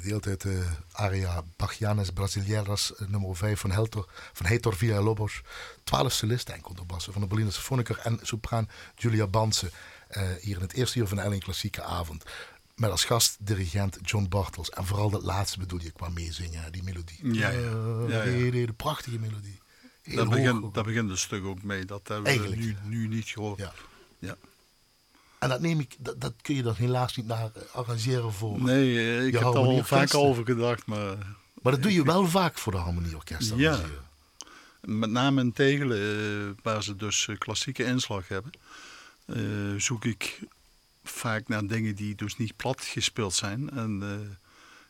gedeeld uit de aria Bachianes Brasileiras eh, nummer 5 van, Heltor, van Heitor Villalobos. Twaalf solisten en contrabassen van de Berliner Symfoniker en sopraan Julia Banse. Uh, hier in het eerste uur van de Elling Klassieke Avond. Met als gast dirigent John Bartels. En vooral dat laatste bedoel je qua meezingen, die melodie. Ja, ja. ja, ja. De, de prachtige melodie. Daar begint, daar begint het stuk ook mee. Dat hebben we nu, nu niet gehoord. Ja. ja. En dat neem ik, dat, dat kun je dan helaas niet naar arrangeren voor. Nee, eh, ik heb er al vaak over gedacht, maar. Maar dat doe je wel vaak voor de harmonieorkesten. Ja. Met name in Tegelen, waar ze dus klassieke inslag hebben, zoek ik vaak naar dingen die dus niet plat gespeeld zijn. En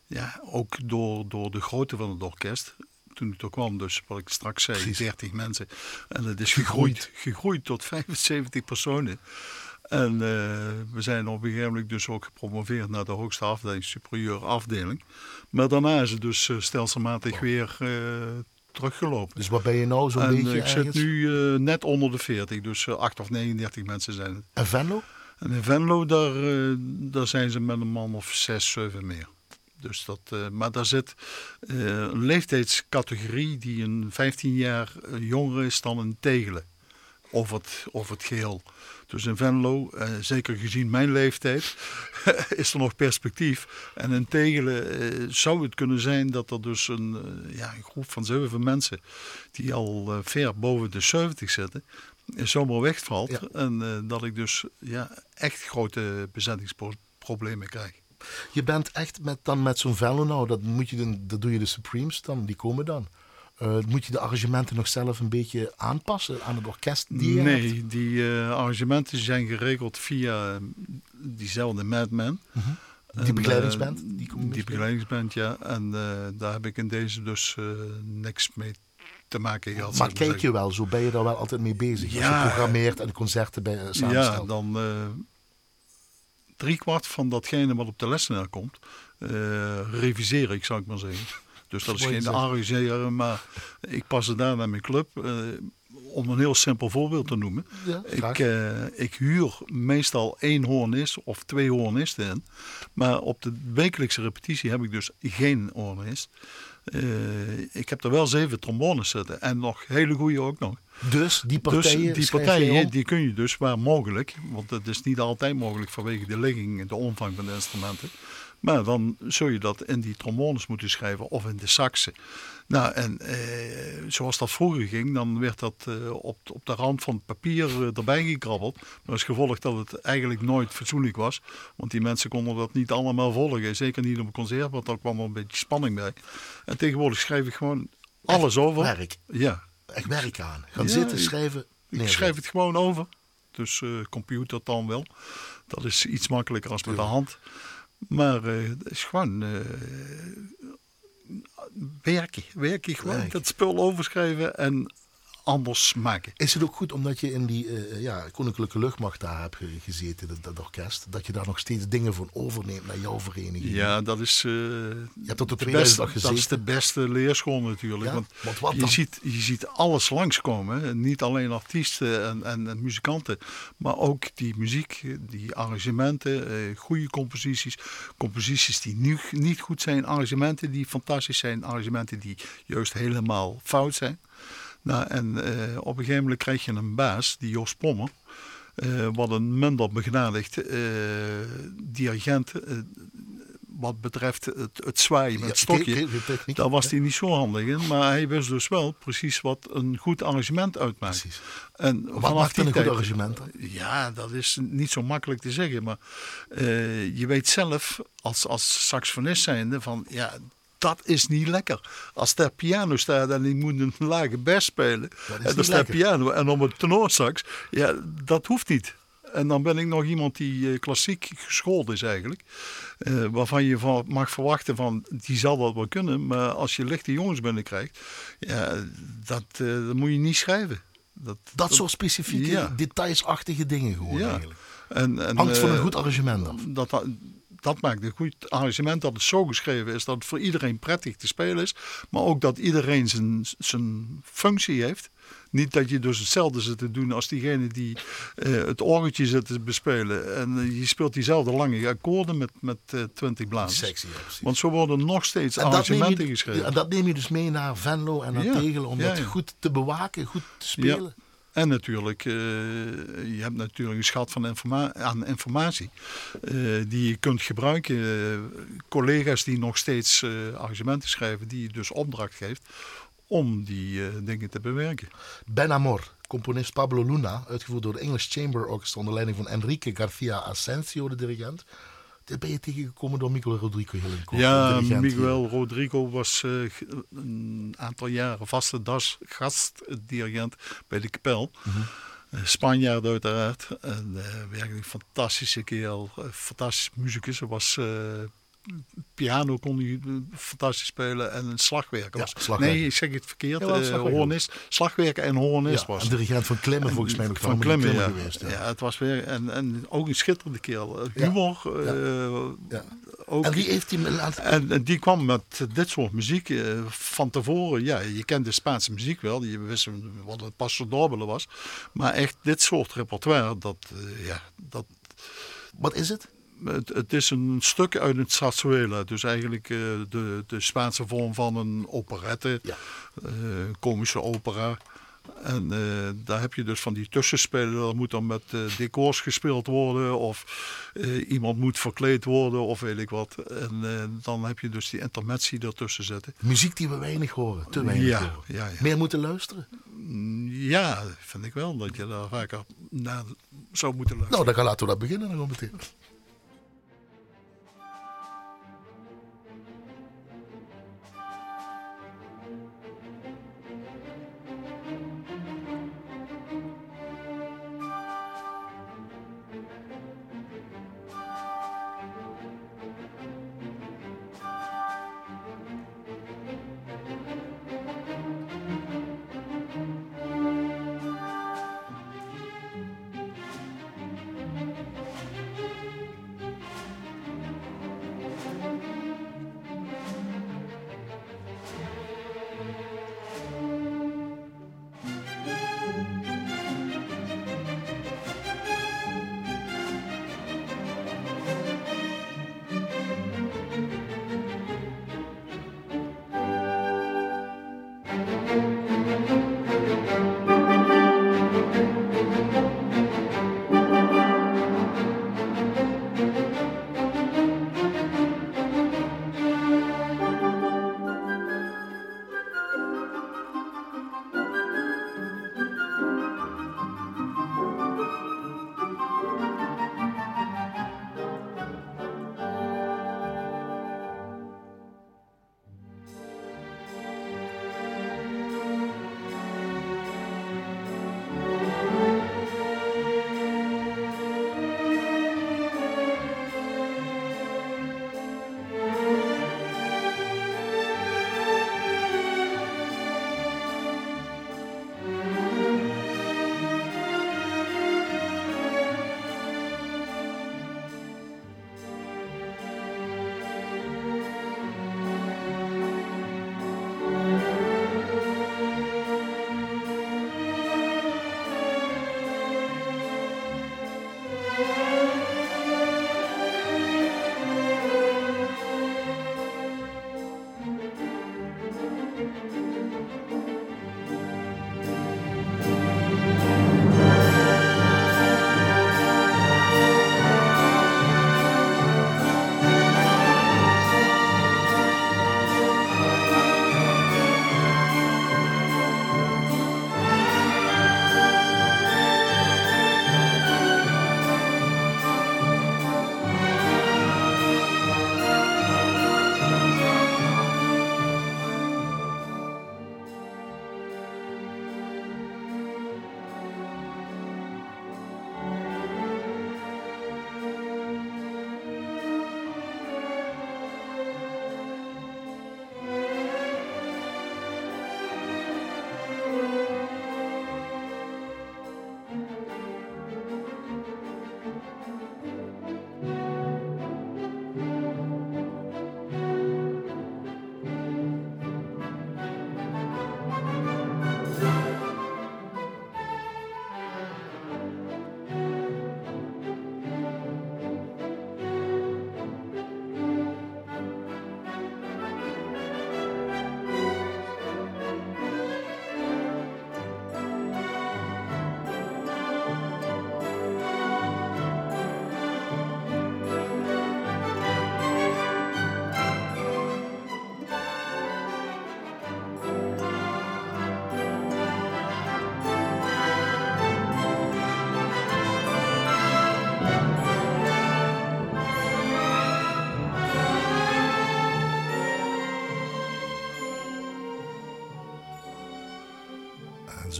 ja, ook door, door de grootte van het orkest. Toen ik er kwam, dus wat ik straks zei, Precies. 30 mensen. En het is gegroeid, gegroeid tot 75 personen. En uh, we zijn op een gegeven moment dus ook gepromoveerd naar de hoogste afdeling, superieur afdeling. Maar daarna is het dus uh, stelselmatig weer uh, teruggelopen. Dus wat ben je nou zo'n beetje ik zit nu net onder de 40, dus 8 of 39 mensen zijn het. En Venlo? En in Venlo, daar, daar zijn ze met een man of 6, 7 meer. Dus dat, maar daar zit een leeftijdscategorie die een 15 jaar jonger is dan een tegelen. Of het, of het geheel. Dus in Venlo, eh, zeker gezien mijn leeftijd, <laughs> is er nog perspectief. En in Tegelen eh, zou het kunnen zijn dat er dus een, uh, ja, een groep van zeven mensen die al ver boven de 70 zitten, zomaar wegvalt. En dat ik dus ja, echt grote bezettingsproblemen krijg. Je bent echt met, dan met zo'n Venlo nou, dat, moet je dan, dat doe je de Supremes dan, die komen dan. Uh, moet je de arrangementen nog zelf een beetje aanpassen aan het orkest die je Nee, hebt? die uh, arrangementen zijn geregeld via diezelfde Madman. Uh -huh. Die begeleidingsband? Uh, die, die begeleidingsband, ja. En daar heb ik in deze dus niks mee te maken gehad. Maar kijk je wel, zo ben je daar wel altijd mee bezig? Ja. Als je programmeert en concerten bij samenstelt. Ja, dan driekwart van datgene wat op de lesnaar komt, reviseer ik, zou ik maar zeggen. Dus dat is geen arrangeren, maar ik pas het daar naar mijn club. Uh, om een heel simpel voorbeeld te noemen. Ja, ik, uh, ik huur meestal één hoornist of twee hoornisten in. Maar op de wekelijkse repetitie heb ik dus geen hoornist. Uh, ik heb er wel zeven trombones zitten. En nog hele goede ook nog. Dus die partijen, dus die, partijen die kun je dus waar mogelijk. Want het is niet altijd mogelijk vanwege de ligging en de omvang van de instrumenten. Maar dan zul je dat in die trombones moeten schrijven of in de saxen. Nou, en eh, zoals dat vroeger ging, dan werd dat eh, op, op de rand van het papier eh, erbij gekrabbeld. Maar als gevolg dat het eigenlijk nooit fatsoenlijk was. Want die mensen konden dat niet allemaal volgen. Zeker niet op een concert, want daar kwam er een beetje spanning bij. En tegenwoordig schrijf ik gewoon alles Echt over. Werk. Ja. Echt werk aan. Gaan Ja, zitten, schrijven. Ik schrijf het gewoon over. Dus eh, computer dan wel. Dat is iets makkelijker als met de hand. Maar het is gewoon eh, werken. Werken gewoon. Dat spul overschrijven en anders maken. Is het ook goed omdat je in die eh, ja, Koninklijke Luchtmacht daar hebt ge- gezeten, dat, dat orkest, dat je daar nog steeds dingen van overneemt naar jouw vereniging? Ja, dat is, eh, Je hebt tot op de 2000 beste, dat is de beste leerschool natuurlijk. Ja? Want Want wat je ziet, je ziet alles langskomen. hè. Niet alleen artiesten en, en, en muzikanten, maar ook die muziek, die arrangementen, eh, goede composities. Composities die nu, niet goed zijn, arrangementen die fantastisch zijn, arrangementen die juist helemaal fout zijn. Nou, en eh, op een gegeven moment krijg je een baas, die Jos Pommer. eh, wat een minder begnadigd eh, dirigent wat betreft het, het zwaaien met het stokje. techniek. Daar was Ja. hij niet zo handig in, maar hij wist dus wel precies wat een goed arrangement uitmaakt. Precies. En Wat maakt een goed arrangement dan? Ja, dat is niet zo makkelijk te zeggen, maar je weet zelf als, als saxofonist zijnde van ja. Dat is niet lekker. Als daar piano staat en ik moet een lage bas spelen. Dat is en staat piano en om een tenorsax. Ja, dat hoeft niet. En dan ben ik nog iemand die eh, klassiek geschoold is eigenlijk. Eh, waarvan je van mag verwachten van, die zal dat wel kunnen. Maar als je lichte jongens binnenkrijgt, ja, dat, eh, dat moet je niet schrijven. Dat, Dat soort specifieke, Ja. detailsachtige dingen gewoon Ja. eigenlijk. En, en, Hangt van een goed arrangement af. Dat, dat maakt een goed arrangement dat het zo geschreven is dat het voor iedereen prettig te spelen is. Maar ook dat iedereen zijn, zijn functie heeft. Niet dat je dus hetzelfde zit te doen als diegene die uh, het orgeltje zit te bespelen. En uh, je speelt diezelfde lange akkoorden met, met uh, 20 blazers. Sexy, ja, Want zo worden nog steeds en arrangementen je, geschreven. En dat neem je dus mee naar Venlo en naar Ja, Tegelen om ja, dat goed te bewaken, goed te spelen. En natuurlijk, eh, je hebt natuurlijk een schat van aan informatie eh, die je kunt gebruiken. Eh, collega's die nog steeds arrangementen schrijven, die je dus opdracht geeft om die dingen te bewerken. Ben Amor, componist Pablo Luna, uitgevoerd door de English Chamber Orchestra onder leiding van Enrique Garcia Asensio, de dirigent. Dit ben je tegengekomen door Miguel Rodrigo de Ja. Miguel Rodrigo was eh, een aantal jaren vaste das, gastdirigent bij de kapel. Eh, Spanjaard uiteraard. En eh, werkelijk een fantastische kerel. fantastisch muzikus. Hij was piano kon hij eh, fantastisch spelen en een slagwerker. Ja, was. slagwerker. Nee, ik zeg het verkeerd. Jawel, eh, slagwerker. hoornist, slagwerker en hoornist Ja, was. een hij. dirigent van Klemmen volgens mij nog van Klemmen, ja. geweest. Ja. Ja. het was weer en, en ook een schitterende kerel. Ja. Humor. eh, Ja. ook, En die heeft hij laten... en, en die kwam met dit soort muziek eh, van tevoren. Ja, je kent de Spaanse muziek wel. Je wist wat het Paso Doble was. Maar echt dit soort repertoire, dat, eh, ja, dat, Wat is het? Het, het is een stuk uit het zarzuela. Dus eigenlijk eh, de, de Spaanse vorm van een operette. Ja. eh, komische opera. En eh, daar heb je dus van die tussenspelen. Er moet dan met decors gespeeld worden. Of iemand moet verkleed worden. Of weet ik wat. En dan heb je dus die intermezzi ertussen zitten. Muziek die we weinig horen, te weinig Ja, horen. ja, ja. Meer moeten luisteren? Ja, vind ik wel. Dat je daar vaker naar zou moeten luisteren. Nou, dan gaan laten we dat beginnen dan meteen.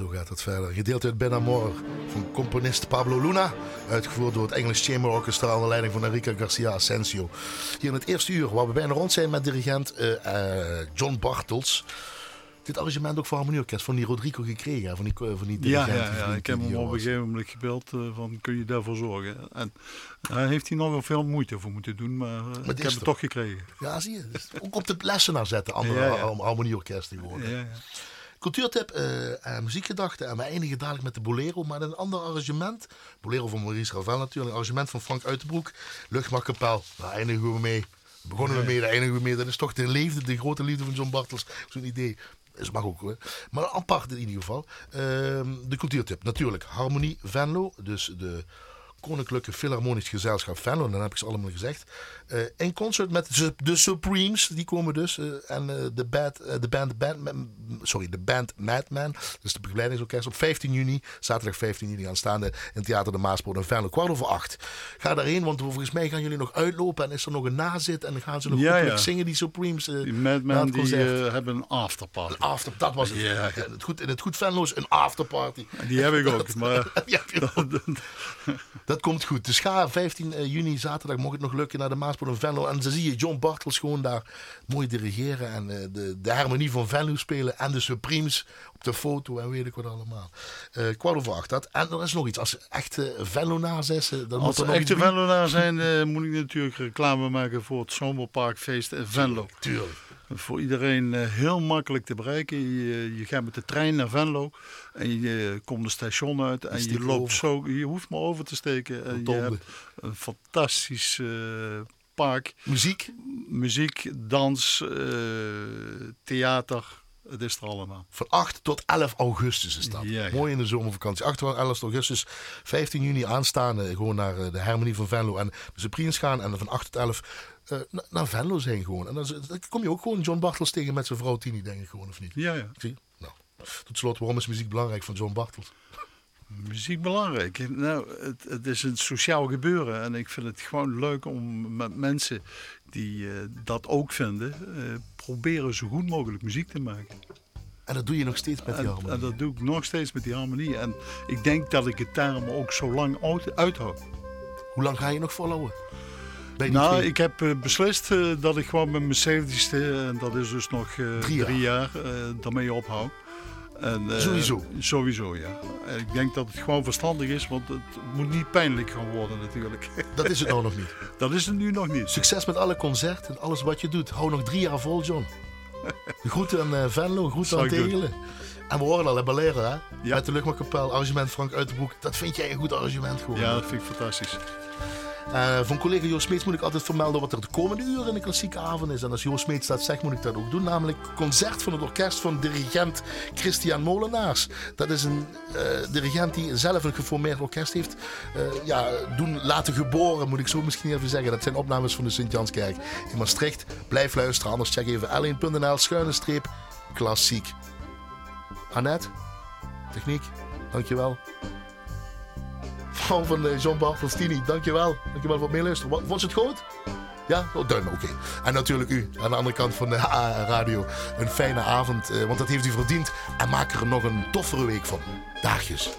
Zo gaat het verder. Gedeeld uit Ben Amor van componist Pablo Luna. Uitgevoerd door het English Chamber Orchestra onder leiding van Enrique Garcia Asensio. Hier in het eerste uur, waar we bijna rond zijn met dirigent uh, uh, John Bartels. Dit arrangement ook voor Harmonieorkest van die Rodrigo gekregen, van die, van die ja, dirigent. Ja, ja, ik heb hem op een gegeven moment gebeld uh, van kun je daarvoor zorgen. En daar heeft hij nog wel veel moeite voor moeten doen, maar, maar ik heb het toch gekregen. Ja, zie je. Ook op de lessenaar zetten, andere ja, ja. harmonieorkesten geworden. Ja, ja. Cultuurtip, uh, muziekgedachten. En we eindigen dadelijk met de Bolero, maar een ander arrangement. Bolero van Maurice Ravel natuurlijk. arrangement van Frank Uitenbroek. Luchtmachtkapel, daar eindigen we mee. Begonnen we mee, daar eindigen we mee. Dat is toch de liefde, de grote liefde van John Bartels. Zo'n idee. Dat mag ook hoor. Maar apart in ieder geval. Uh, de cultuurtip, natuurlijk. Harmonie Venlo. Dus de Koninklijke Philharmonisch Gezelschap Venlo. Dan heb ik ze allemaal gezegd. Uh, in concert met de Supremes. Die komen dus. Uh, en uh, de, band, de band, band, sorry, de band Madman. Dus de begeleidingsorkest op 15 juni. Zaterdag 15 juni aanstaande in Theater de Maaspoort in Venlo. Kwart over acht. Ga daarheen, want volgens mij gaan jullie nog uitlopen. En is er nog een nazit. En dan gaan ze nog ja, ja. zingen, die Supremes. die Madman die hebben een afterparty. Een after, dat was het. Ja, ja. het goed, in het goed Venlo's een afterparty. Die heb ik ook. <laughs> maar... <laughs> <laughs> dat komt goed. Dus ga 15 juni, zaterdag, mocht het nog lukken, naar de Maaspoort in Venlo. En dan zie je John Bartels gewoon daar mooi dirigeren. En uh, de, de harmonie van Venlo spelen. En de Supremes op de foto en weet ik wat allemaal. Uh, kwart over acht. Dat. En er is nog iets. Als echte Venlonaars is, dan Als moet er echte Venlonaars zijn, uh, moet ik natuurlijk reclame maken voor het Zomerparkfeest in Venlo. Tuurlijk. Voor iedereen uh, heel makkelijk te bereiken. Je, je, gaat met de trein naar Venlo en je komt de station uit en je loopt over. zo. Je hoeft maar over te steken. En je hebt een fantastisch uh, park. Muziek? Muziek, dans, uh, theater. Het is er allemaal. Van 8 tot 11 augustus is dat. Ja, ja. Mooi in de zomervakantie. 8 tot 11 augustus. 15 juni aanstaande. Gewoon naar de Harmonie van Venlo en de Supremes gaan. En van 8 tot 11 uh, naar Venlo zijn gewoon. En dan, dan, kom je ook gewoon John Bartels tegen met zijn vrouw Tini, denk ik gewoon, of niet? Ja, ja. Zie? Nou, tot slot, waarom is muziek belangrijk van John Bartels? Muziek belangrijk. Nou, het, het, is een sociaal gebeuren. En ik vind het gewoon leuk om met mensen die uh, dat ook vinden, uh, proberen zo goed mogelijk muziek te maken. En dat doe je nog steeds met die en, harmonie? En dat doe ik nog steeds met die harmonie. En ik denk dat ik het daarom ook zo lang uithoud. Hoe lang ga je nog volhouden? Nou, ik heb uh, beslist uh, dat ik gewoon met mijn 70ste, en dat is dus nog uh, drie jaar, drie jaar daarmee ophoud. En, sowieso? Sowieso, ja. En ik denk dat het gewoon verstandig is, want het moet niet pijnlijk gaan worden natuurlijk. <laughs> Dat is het nou nog niet? Dat is het nu nog niet. Succes met alle concerten en alles wat je doet. Hou nog drie jaar vol, John. Groeten aan Venlo, groeten aan Tegelen. En we horen al, hè, Balera, hè? Ja. Met de arrangement Frank Uitenbroek. Dat vind jij een goed arrangement gewoon. Ja, dat vind ik fantastisch. Uh, van collega Joost Smeets moet ik altijd vermelden wat er de komende uren in de klassieke avond is. En als Joost Smeets dat zegt, moet ik dat ook doen. Namelijk concert van het orkest van dirigent Christian Molenaars. Dat is een uh, dirigent die zelf een geformeerd orkest heeft uh, ja, doen laten geboren, moet ik zo misschien even zeggen. Dat zijn opnames van de Sint-Janskerk in Maastricht. Blijf luisteren, anders check even l1.nl schuine streep klassiek. Annette, techniek, dankjewel vrouw van John Bartolstini. Dankjewel. Dankjewel voor het meeluisteren. Vond je het goed? Ja? Oh, duim, oké. En natuurlijk u, aan de andere kant van de <laughs> radio. Een fijne avond, want dat heeft u verdiend. En maak er nog een toffere week van. Daagjes.